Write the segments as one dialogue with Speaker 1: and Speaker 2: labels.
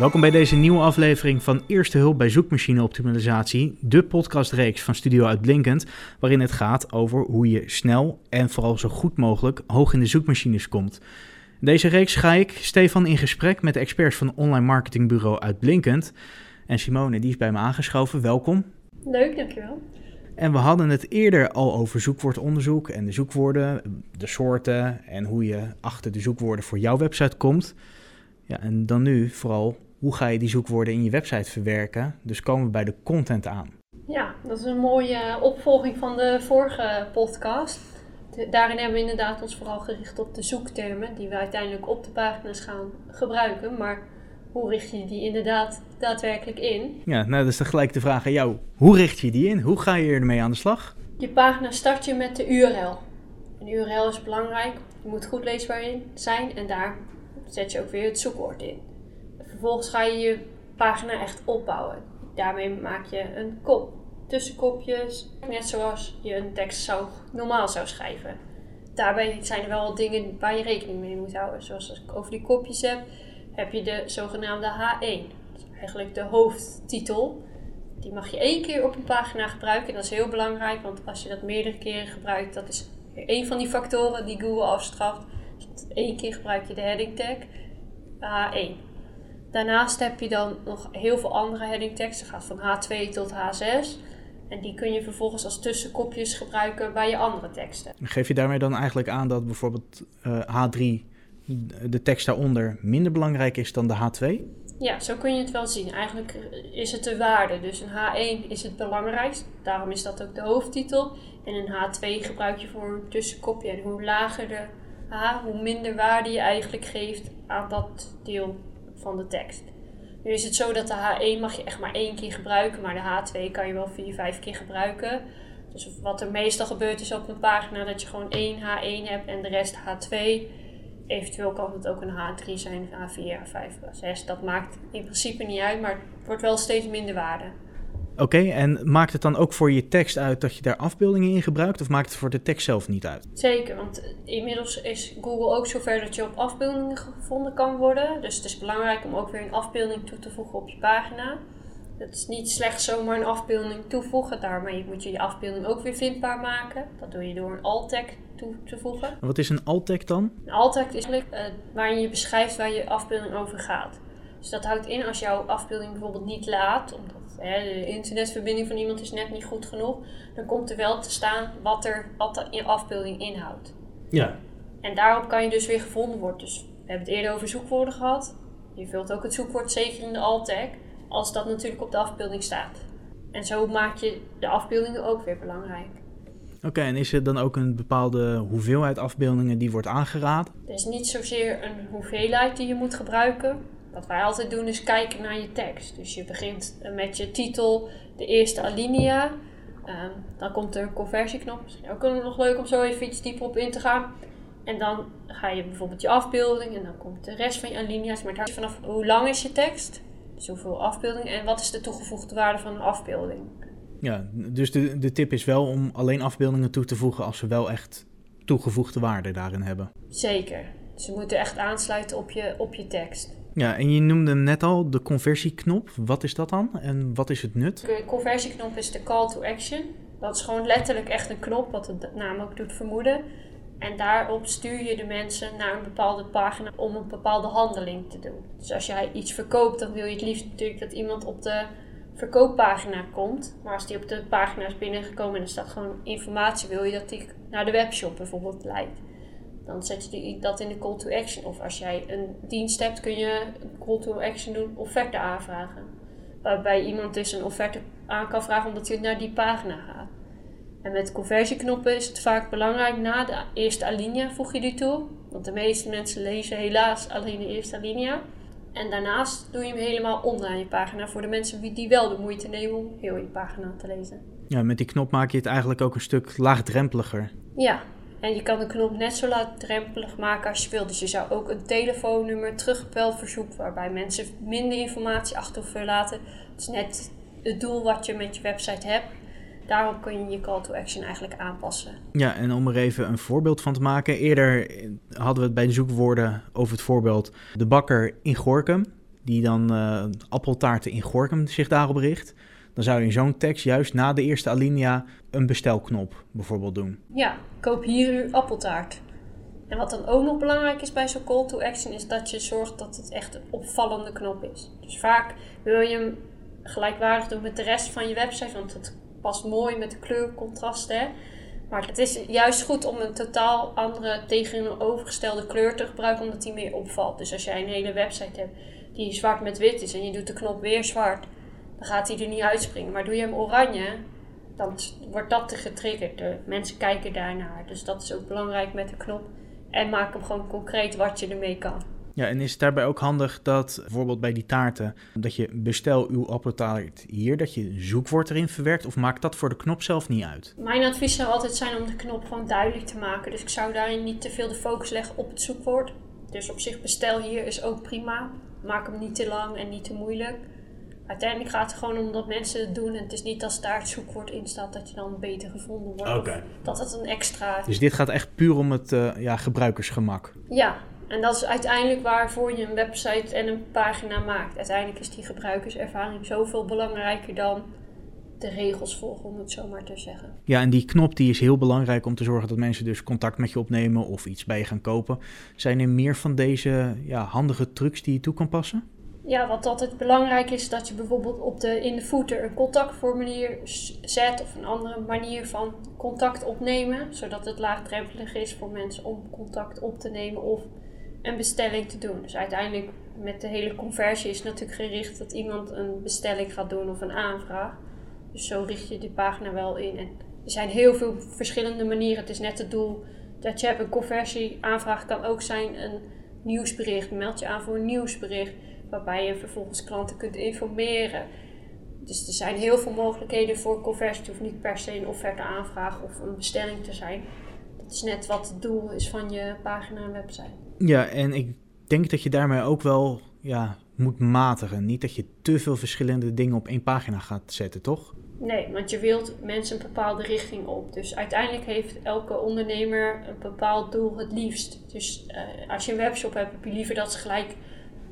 Speaker 1: Welkom bij deze nieuwe aflevering van Eerste Hulp bij Zoekmachine Optimalisatie, de podcastreeks van Studio Uitblinkend, waarin het gaat over hoe je snel en vooral zo goed mogelijk hoog in de zoekmachines komt. In deze reeks ga ik, Stefan, in gesprek met de experts van online marketingbureau Uitblinkend. En Simone, die is bij me aangeschoven. Welkom.
Speaker 2: Leuk, dankjewel.
Speaker 1: En we hadden het eerder al over zoekwoordonderzoek en de zoekwoorden, de soorten en hoe je achter de zoekwoorden voor jouw website komt. Ja, en dan nu vooral, hoe ga je die zoekwoorden in je website verwerken? Dus komen we bij de content aan.
Speaker 2: Ja, dat is een mooie opvolging van de vorige podcast. daarin hebben we inderdaad ons vooral gericht op de zoektermen die we uiteindelijk op de pagina's gaan gebruiken. Maar hoe richt je die inderdaad daadwerkelijk in?
Speaker 1: Ja, nou dat is dan gelijk de vraag aan jou. Hoe richt je die in? Hoe ga je ermee aan de slag?
Speaker 2: Je pagina start je met de URL. Een URL is belangrijk. Je moet goed leesbaar zijn en daar zet je ook weer het zoekwoord in. Vervolgens ga je je pagina echt opbouwen. Daarmee maak je een kop, tussenkopjes, net zoals je een tekst zou, normaal zou schrijven. Daarbij zijn er wel dingen waar je rekening mee moet houden. Zoals als ik over die kopjes heb, heb je de zogenaamde H1. Dat is eigenlijk de hoofdtitel. Die mag je één keer op een pagina gebruiken. Dat is heel belangrijk, want als je dat meerdere keren gebruikt, dat is een van die factoren die Google afstraft. Één keer gebruik je de heading tag H1. Daarnaast heb je dan nog heel veel andere heading tags. Dat gaat van H2 tot H6. En die kun je vervolgens als tussenkopjes gebruiken bij je andere teksten.
Speaker 1: Geef je daarmee dan eigenlijk aan dat bijvoorbeeld uh, H3 de tekst daaronder minder belangrijk is dan de H2?
Speaker 2: Ja, zo kun je het wel zien. Eigenlijk is het de waarde. Dus een H1 is het belangrijkst. Daarom is dat ook de hoofdtitel. En een H2 gebruik je voor een tussenkopje. En hoe lager de H, hoe minder waarde je eigenlijk geeft aan dat deel van de tekst. Nu is het zo dat de H1 mag je echt maar één keer gebruiken, maar de H2 kan je wel vier, vijf keer gebruiken. Dus wat er meestal gebeurt is op een pagina dat je gewoon één H1 hebt en de rest H2. Eventueel kan het ook een H3 zijn, H4, H5, H6. Dat maakt in principe niet uit, maar het wordt wel steeds minder waarde.
Speaker 1: Oké, en maakt het dan ook voor je tekst uit dat je daar afbeeldingen in gebruikt, of maakt het voor de tekst zelf niet uit?
Speaker 2: Zeker, want inmiddels is Google ook zover dat je op afbeeldingen gevonden kan worden. Dus het is belangrijk om ook weer een afbeelding toe te voegen op je pagina. Het is niet slechts zomaar een afbeelding toevoegen, daarmee moet je je afbeelding ook weer vindbaar maken. Dat doe je door een alt-tag toe te voegen.
Speaker 1: Wat is een alt-tag dan?
Speaker 2: Een alt-tag is eigenlijk uh, waarin je beschrijft waar je afbeelding over gaat. Dus dat houdt in als jouw afbeelding bijvoorbeeld niet laat, hè, de internetverbinding van iemand is net niet goed genoeg, dan komt er wel te staan wat, er, wat de afbeelding inhoudt.
Speaker 1: Ja.
Speaker 2: En daarop kan je dus weer gevonden worden. Dus we hebben het eerder over zoekwoorden gehad. Je vult ook het zoekwoord zeker in de alt-tag, als dat natuurlijk op de afbeelding staat. En zo maak je de afbeeldingen ook weer belangrijk.
Speaker 1: Oké, en is er dan ook een bepaalde hoeveelheid afbeeldingen die wordt aangeraden?
Speaker 2: Er is niet zozeer een hoeveelheid die je moet gebruiken, wat wij altijd doen is kijken naar je tekst. Dus je begint met je titel, de eerste alinea. Um, dan komt er een conversieknop. Misschien ook nog leuk om zo even iets dieper op in te gaan. En dan ga je bijvoorbeeld je afbeelding en dan komt de rest van je alinea's. Maar het hangt vanaf hoe lang is je tekst, dus hoeveel afbeelding en wat is de toegevoegde waarde van een afbeelding.
Speaker 1: Ja, dus de, de tip is wel om alleen afbeeldingen toe te voegen als ze wel echt toegevoegde waarde daarin hebben.
Speaker 2: Zeker. Ze moeten echt aansluiten op je, op je tekst.
Speaker 1: Ja, en je noemde hem net al, de conversieknop. Wat is dat dan en wat is het nut?
Speaker 2: De conversieknop is de call to action. Dat is gewoon letterlijk echt een knop, wat naam ook doet vermoeden. En daarop stuur je de mensen naar een bepaalde pagina om een bepaalde handeling te doen. Dus als jij iets verkoopt, dan wil je het liefst natuurlijk dat iemand op de verkooppagina komt. Maar als die op de pagina is binnengekomen en er staat gewoon informatie, wil je dat die naar de webshop bijvoorbeeld leidt dan zet je dat in de call to action. Of als jij een dienst hebt, kun je een call to action doen, offerte aanvragen. Waarbij iemand dus een offerte aan kan vragen omdat hij naar die pagina gaat. En met conversieknoppen is het vaak belangrijk, na de eerste alinea voeg je die toe. Want de meeste mensen lezen helaas alleen de eerste alinea. En daarnaast doe je hem helemaal onderaan je pagina voor de mensen die wel de moeite nemen om heel je pagina te lezen.
Speaker 1: Ja, met die knop maak je het eigenlijk ook een stuk laagdrempeliger.
Speaker 2: Ja, en je kan de knop net zo laagdrempelig maken als je wilt. Dus je zou ook een telefoonnummer, terugpelverzoek, waarbij mensen minder informatie achter laten. Het is net het doel wat je met je website hebt. Daarop kun je je call to action eigenlijk aanpassen.
Speaker 1: Ja, en om er even een voorbeeld van te maken. Eerder hadden we het bij de zoekwoorden over het voorbeeld de bakker in Gorkum die dan uh, appeltaarten in Gorkum zich daarop richt, dan zou je in zo'n tekst juist na de eerste alinea een bestelknop bijvoorbeeld doen.
Speaker 2: Ja, koop hier uw appeltaart. En wat dan ook nog belangrijk is bij zo'n call to action, is dat je zorgt dat het echt een opvallende knop is. Dus vaak wil je hem gelijkwaardig doen met de rest van je website, want het past mooi met de kleurcontrasten. Maar het is juist goed om een totaal andere tegenovergestelde kleur te gebruiken, omdat die meer opvalt. Dus als jij een hele website hebt die zwart met wit is en je doet de knop weer zwart, dan gaat hij er niet uitspringen. Maar doe je hem oranje, dan wordt dat te getriggerd. De mensen kijken daarnaar. Dus dat is ook belangrijk met de knop. En maak hem gewoon concreet wat je ermee kan.
Speaker 1: Ja, en is het daarbij ook handig dat bijvoorbeeld bij die taarten, dat je bestel uw appeltaart hier, dat je zoekwoord erin verwerkt, of maakt dat voor de knop zelf niet uit?
Speaker 2: Mijn advies zou altijd zijn om de knop gewoon duidelijk te maken. Dus ik zou daarin niet te veel de focus leggen op het zoekwoord. Dus op zich bestel hier is ook prima. Maak hem niet te lang en niet te moeilijk. Uiteindelijk gaat het gewoon om dat mensen het doen. En het is niet als daar het zoekwoord in staat dat je dan beter gevonden wordt.
Speaker 1: Okay.
Speaker 2: Dat het een extra.
Speaker 1: Dus dit gaat echt puur om het uh, ja, gebruikersgemak.
Speaker 2: Ja, en dat is uiteindelijk waarvoor je een website en een pagina maakt. Uiteindelijk is die gebruikerservaring zoveel belangrijker dan de regels volgen, om het zo maar te zeggen.
Speaker 1: Ja, en die knop die is heel belangrijk om te zorgen dat mensen dus contact met je opnemen of iets bij je gaan kopen. Zijn er meer van deze ja, handige trucs die je toe kan passen?
Speaker 2: Ja, wat altijd belangrijk is, dat je bijvoorbeeld op de, in de footer een contactformulier zet of een andere manier van contact opnemen, zodat het laagdrempelig is voor mensen om contact op te nemen of een bestelling te doen. Dus uiteindelijk met de hele conversie is natuurlijk gericht dat iemand een bestelling gaat doen of een aanvraag. Dus zo richt je die pagina wel in. En er zijn heel veel verschillende manieren. Het is net het doel dat je hebt een conversieaanvraag kan ook zijn een nieuwsbericht. Meld je aan voor een nieuwsbericht waarbij je vervolgens klanten kunt informeren. Dus er zijn heel veel mogelijkheden voor conversie. Het hoeft niet per se een offerte aanvraag of een bestelling te zijn. Dat is net wat het doel is van je pagina en website.
Speaker 1: Ja, en ik denk dat je daarmee ook wel ja, moet matigen. Niet dat je te veel verschillende dingen op één pagina gaat zetten, toch?
Speaker 2: Nee, want je wilt mensen een bepaalde richting op. Dus uiteindelijk heeft elke ondernemer een bepaald doel het liefst. Dus uh, als je een webshop hebt, heb je liever dat ze gelijk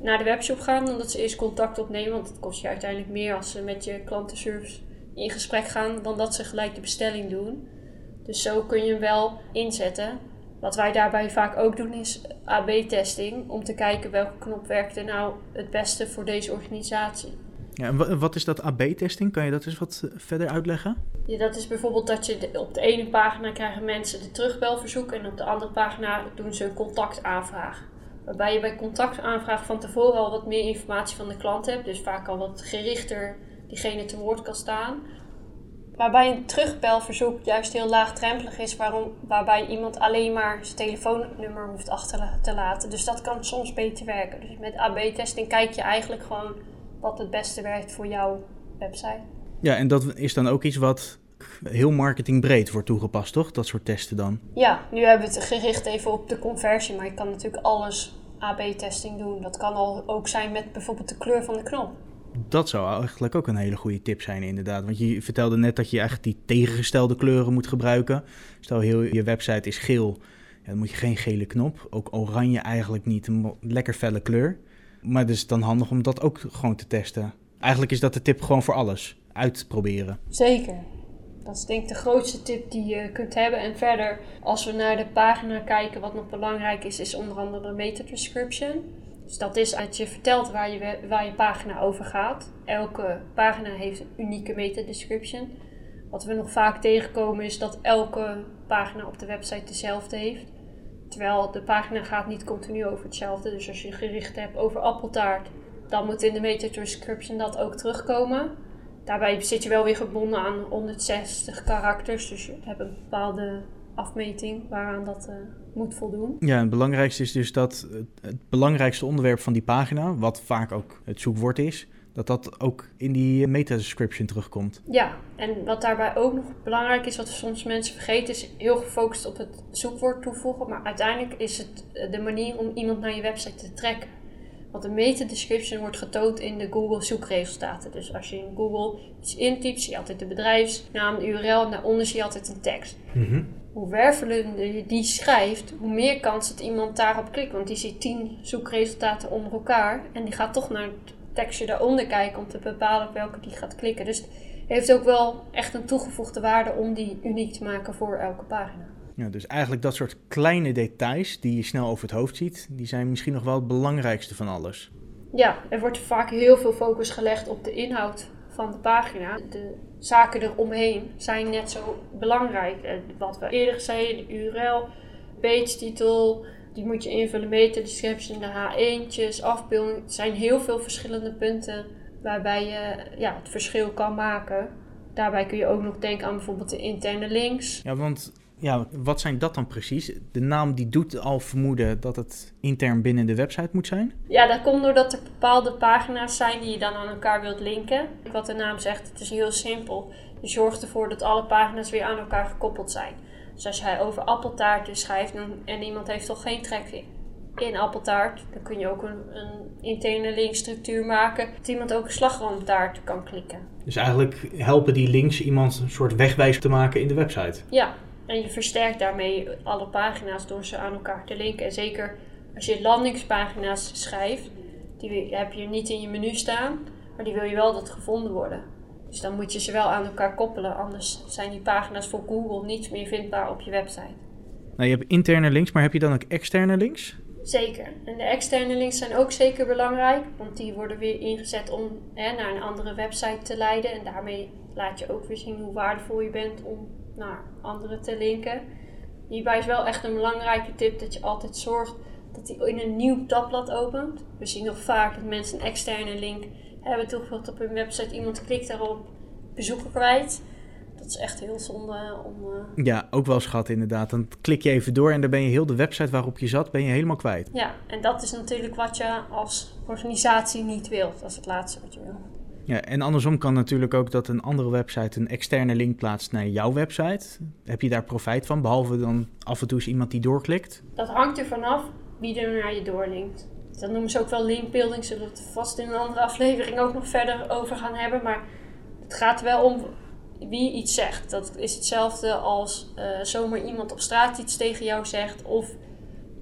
Speaker 2: naar de webshop gaan dan dat ze eerst contact opnemen. Want het kost je uiteindelijk meer als ze met je klantenservice in gesprek gaan dan dat ze gelijk de bestelling doen. Dus zo kun je hem wel inzetten. Wat wij daarbij vaak ook doen is AB-testing om te kijken welke knop werkt er nou het beste voor deze organisatie.
Speaker 1: Ja, en wat is dat AB-testing? Kan je dat eens wat eh, verder uitleggen?
Speaker 2: Ja, dat is bijvoorbeeld dat je op de ene pagina krijgen mensen de terugbelverzoek en op de andere pagina doen ze een contactaanvraag. Waarbij je bij contactaanvraag van tevoren al wat meer informatie van de klant hebt, dus vaak al wat gerichter diegene te woord kan staan. Waarbij een terugbelverzoek juist heel laagdrempelig is, waarom, waarbij iemand alleen maar zijn telefoonnummer hoeft achter te laten. Dus dat kan soms beter werken. Dus met AB-testing kijk je eigenlijk gewoon wat het beste werkt voor jouw website.
Speaker 1: Ja, en dat is dan ook iets wat heel marketingbreed wordt toegepast, toch? Dat soort testen dan?
Speaker 2: Ja, nu hebben we het gericht even op de conversie, maar je kan natuurlijk alles AB-testing doen. Dat kan al ook zijn met bijvoorbeeld de kleur van de knop.
Speaker 1: Dat zou eigenlijk ook een hele goede tip zijn, inderdaad. Want je vertelde net dat je eigenlijk die tegengestelde kleuren moet gebruiken. Stel, heel je website is geel, dan moet je geen gele knop. Ook oranje eigenlijk niet, een lekker felle kleur. Maar het is dan handig om dat ook gewoon te testen. Eigenlijk is dat de tip gewoon voor alles. Uitproberen.
Speaker 2: Zeker. Dat is denk ik de grootste tip die je kunt hebben. En verder, als we naar de pagina kijken, wat nog belangrijk is, is onder andere de meta description. Dus dat is dat je vertelt waar je, waar je pagina over gaat. Elke pagina heeft een unieke meta description. Wat we nog vaak tegenkomen is dat elke pagina op de website dezelfde heeft. Terwijl de pagina gaat niet continu over hetzelfde. Dus als je gericht hebt over appeltaart, dan moet in de meta description dat ook terugkomen. Daarbij zit je wel weer gebonden aan 160 karakters. Dus je hebt een bepaalde afmeting waaraan dat uh, moet voldoen.
Speaker 1: Ja, het belangrijkste is dus dat het belangrijkste onderwerp van die pagina, wat vaak ook het zoekwoord is, dat dat ook in die meta-description terugkomt.
Speaker 2: Ja, en wat daarbij ook nog belangrijk is, wat soms mensen vergeten, is heel gefocust op het zoekwoord toevoegen. Maar uiteindelijk is het de manier om iemand naar je website te trekken. Want de meta description wordt getoond in de Google zoekresultaten. Dus als je in Google iets intypt, zie je altijd de bedrijfsnaam, de URL en daaronder zie je altijd een tekst. Mhm. hoe wervelender je die schrijft, hoe meer kans dat iemand daarop klikt. Want die ziet tien zoekresultaten onder elkaar en die gaat toch naar het tekstje daaronder kijken om te bepalen op welke die gaat klikken. Dus het heeft ook wel echt een toegevoegde waarde om die uniek te maken voor elke pagina.
Speaker 1: Ja, dus eigenlijk dat soort kleine details die je snel over het hoofd ziet, die zijn misschien nog wel het belangrijkste van alles.
Speaker 2: Ja, er wordt vaak heel veel focus gelegd op de inhoud van de pagina. De zaken eromheen zijn net zo belangrijk. Wat we eerder zeiden, de URL, page-titel, die moet je invullen, meta description, de H1'tjes, afbeelding. Het zijn heel veel verschillende punten waarbij je ja, het verschil kan maken. Daarbij kun je ook nog denken aan bijvoorbeeld de interne links.
Speaker 1: Ja, want ja, wat zijn dat dan precies? De naam die doet al vermoeden dat het intern binnen de website moet zijn?
Speaker 2: Ja, dat komt doordat er bepaalde pagina's zijn die je dan aan elkaar wilt linken. Wat de naam zegt, het is heel simpel. Je zorgt ervoor dat alle pagina's weer aan elkaar gekoppeld zijn. Dus als jij over appeltaarten schrijft en iemand heeft toch geen trek in appeltaart, dan kun je ook een, een interne linkstructuur maken dat iemand ook een slagroomtaart kan klikken.
Speaker 1: Dus eigenlijk helpen die links iemand een soort wegwijs te maken in de website?
Speaker 2: Ja, en je versterkt daarmee alle pagina's door ze aan elkaar te linken. En zeker als je landingspagina's schrijft, die heb je niet in je menu staan, maar die wil je wel dat gevonden worden. Dus dan moet je ze wel aan elkaar koppelen, anders zijn die pagina's voor Google niet meer vindbaar op je website.
Speaker 1: Nou, je hebt interne links, maar heb je dan ook externe links?
Speaker 2: Zeker. En de externe links zijn ook zeker belangrijk, want die worden weer ingezet om hè, naar een andere website te leiden. En daarmee laat je ook weer zien hoe waardevol je bent om naar anderen te linken. Hierbij is wel echt een belangrijke tip dat je altijd zorgt dat hij in een nieuw tabblad opent. We zien nog vaak dat mensen een externe link hebben toegevoegd op hun website. Iemand klikt daarop, bezoeker kwijt. Dat is echt heel zonde om...
Speaker 1: Uh... Ja, ook wel schat inderdaad. Dan klik je even door en dan ben je heel de website waarop je zat, ben je helemaal kwijt.
Speaker 2: Ja, en dat is natuurlijk wat je als organisatie niet wilt. Dat is het laatste wat je wil.
Speaker 1: Ja, en andersom kan natuurlijk ook dat een andere website een externe link plaatst naar jouw website. Heb je daar profijt van, behalve dan af en toe eens iemand die doorklikt?
Speaker 2: Dat hangt er vanaf wie er naar je doorlinkt. Dat noemen ze ook wel linkbuilding, zullen we het vast in een andere aflevering ook nog verder over gaan hebben. Maar het gaat wel om wie iets zegt. Dat is hetzelfde als uh, zomaar iemand op straat iets tegen jou zegt of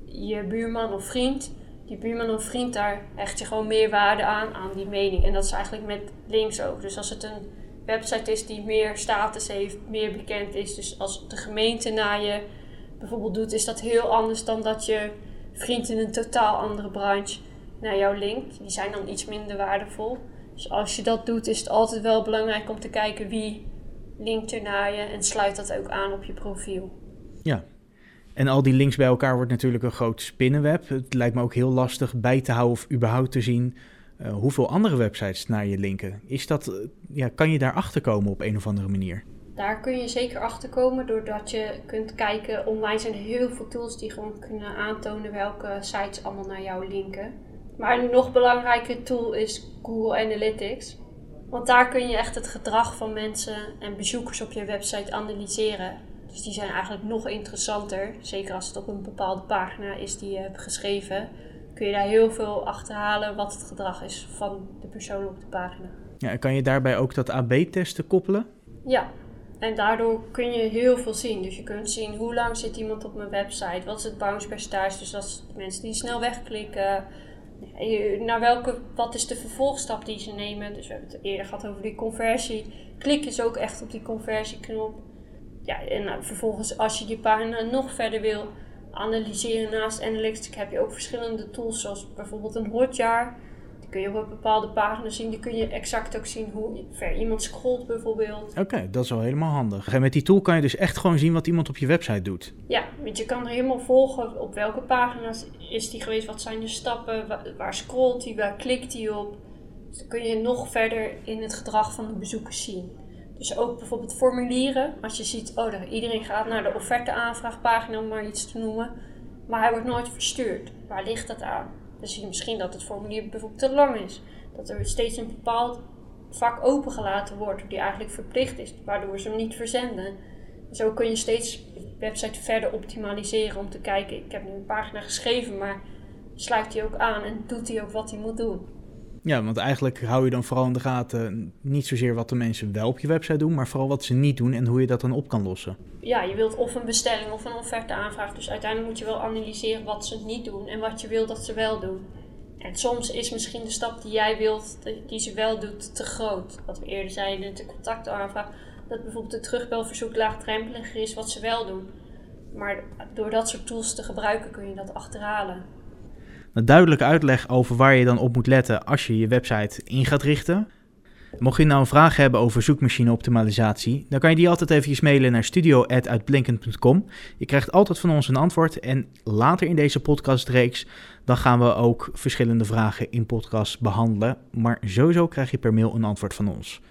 Speaker 2: je buurman of vriend die buurman of vriend, daar hecht je gewoon meer waarde aan, aan die mening. En dat is eigenlijk met links ook. Dus als het een website is die meer status heeft, meer bekend is. Dus als de gemeente naar je bijvoorbeeld doet, is dat heel anders dan dat je vriend in een totaal andere branche naar jou linkt. Die zijn dan iets minder waardevol. Dus als je dat doet, is het altijd wel belangrijk om te kijken wie linkt er naar je en sluit dat ook aan op je profiel.
Speaker 1: Ja, en al die links bij elkaar wordt natuurlijk een groot spinnenweb. Het lijkt me ook heel lastig bij te houden of überhaupt te zien uh, hoeveel andere websites naar je linken. Is dat, uh, ja, kan je daar achter komen op een of andere manier?
Speaker 2: Daar kun je zeker achter komen doordat je kunt kijken. Online zijn heel veel tools die gewoon kunnen aantonen welke sites allemaal naar jou linken. Maar een nog belangrijke tool is Google Analytics. Want daar kun je echt het gedrag van mensen en bezoekers op je website analyseren. Dus die zijn eigenlijk nog interessanter. Zeker als het op een bepaalde pagina is die je hebt geschreven. Kun je daar heel veel achterhalen wat het gedrag is van de persoon op de pagina.
Speaker 1: Ja, kan je daarbij ook dat AB-testen koppelen?
Speaker 2: Ja, en daardoor kun je heel veel zien. Dus je kunt zien hoe lang zit iemand op mijn website, wat is het bounce percentage. Dus als mensen die snel wegklikken, naar welke, wat is de vervolgstap die ze nemen. Dus we hebben het eerder gehad over die conversie. Klik eens ook echt op die conversieknop ja, en nou, vervolgens als je die pagina nog verder wil analyseren naast Analytics heb je ook verschillende tools zoals bijvoorbeeld een hotjar. Die kun je op bepaalde pagina's zien. Die kun je exact ook zien hoe ver iemand scrolt bijvoorbeeld.
Speaker 1: Oké, dat is wel helemaal handig. En met die tool kan je dus echt gewoon zien wat iemand op je website doet.
Speaker 2: Ja, want je kan er helemaal volgen op welke pagina's is die geweest, wat zijn de stappen, waar, waar scrolt hij, waar klikt hij op. Dus dan kun je nog verder in het gedrag van de bezoekers zien. Dus ook bijvoorbeeld formulieren. Als je ziet, oh, iedereen gaat naar de offerte-aanvraagpagina om maar iets te noemen. Maar hij wordt nooit verstuurd. Waar ligt dat aan? Dan zie je misschien dat het formulier bijvoorbeeld te lang is. Dat er steeds een bepaald vak opengelaten wordt, die eigenlijk verplicht is, waardoor ze hem niet verzenden. Zo kun je steeds de website verder optimaliseren om te kijken, ik heb nu een pagina geschreven, maar sluit hij ook aan en doet hij ook wat hij moet doen?
Speaker 1: Ja, want eigenlijk hou je dan vooral in de gaten niet zozeer wat de mensen wel op je website doen, maar vooral wat ze niet doen en hoe je dat dan op kan lossen.
Speaker 2: Ja, je wilt of een bestelling of een offerte aanvragen. Dus uiteindelijk moet je wel analyseren wat ze niet doen en wat je wilt dat ze wel doen. En soms is misschien de stap die jij wilt, die ze wel doet, te groot. Wat we eerder zeiden, de contactaanvraag. Dat bijvoorbeeld het terugbelverzoek laagdrempeliger is wat ze wel doen. Maar door dat soort tools te gebruiken kun je dat achterhalen.
Speaker 1: Een duidelijke uitleg over waar je dan op moet letten als je je website in gaat richten. Mocht je nou een vraag hebben over zoekmachine-optimalisatie, dan kan je die altijd even mailen naar studio.uitblinkend.com. Je krijgt altijd van ons een antwoord en later in deze podcastreeks dan gaan we ook verschillende vragen in podcast behandelen. Maar sowieso krijg je per mail een antwoord van ons.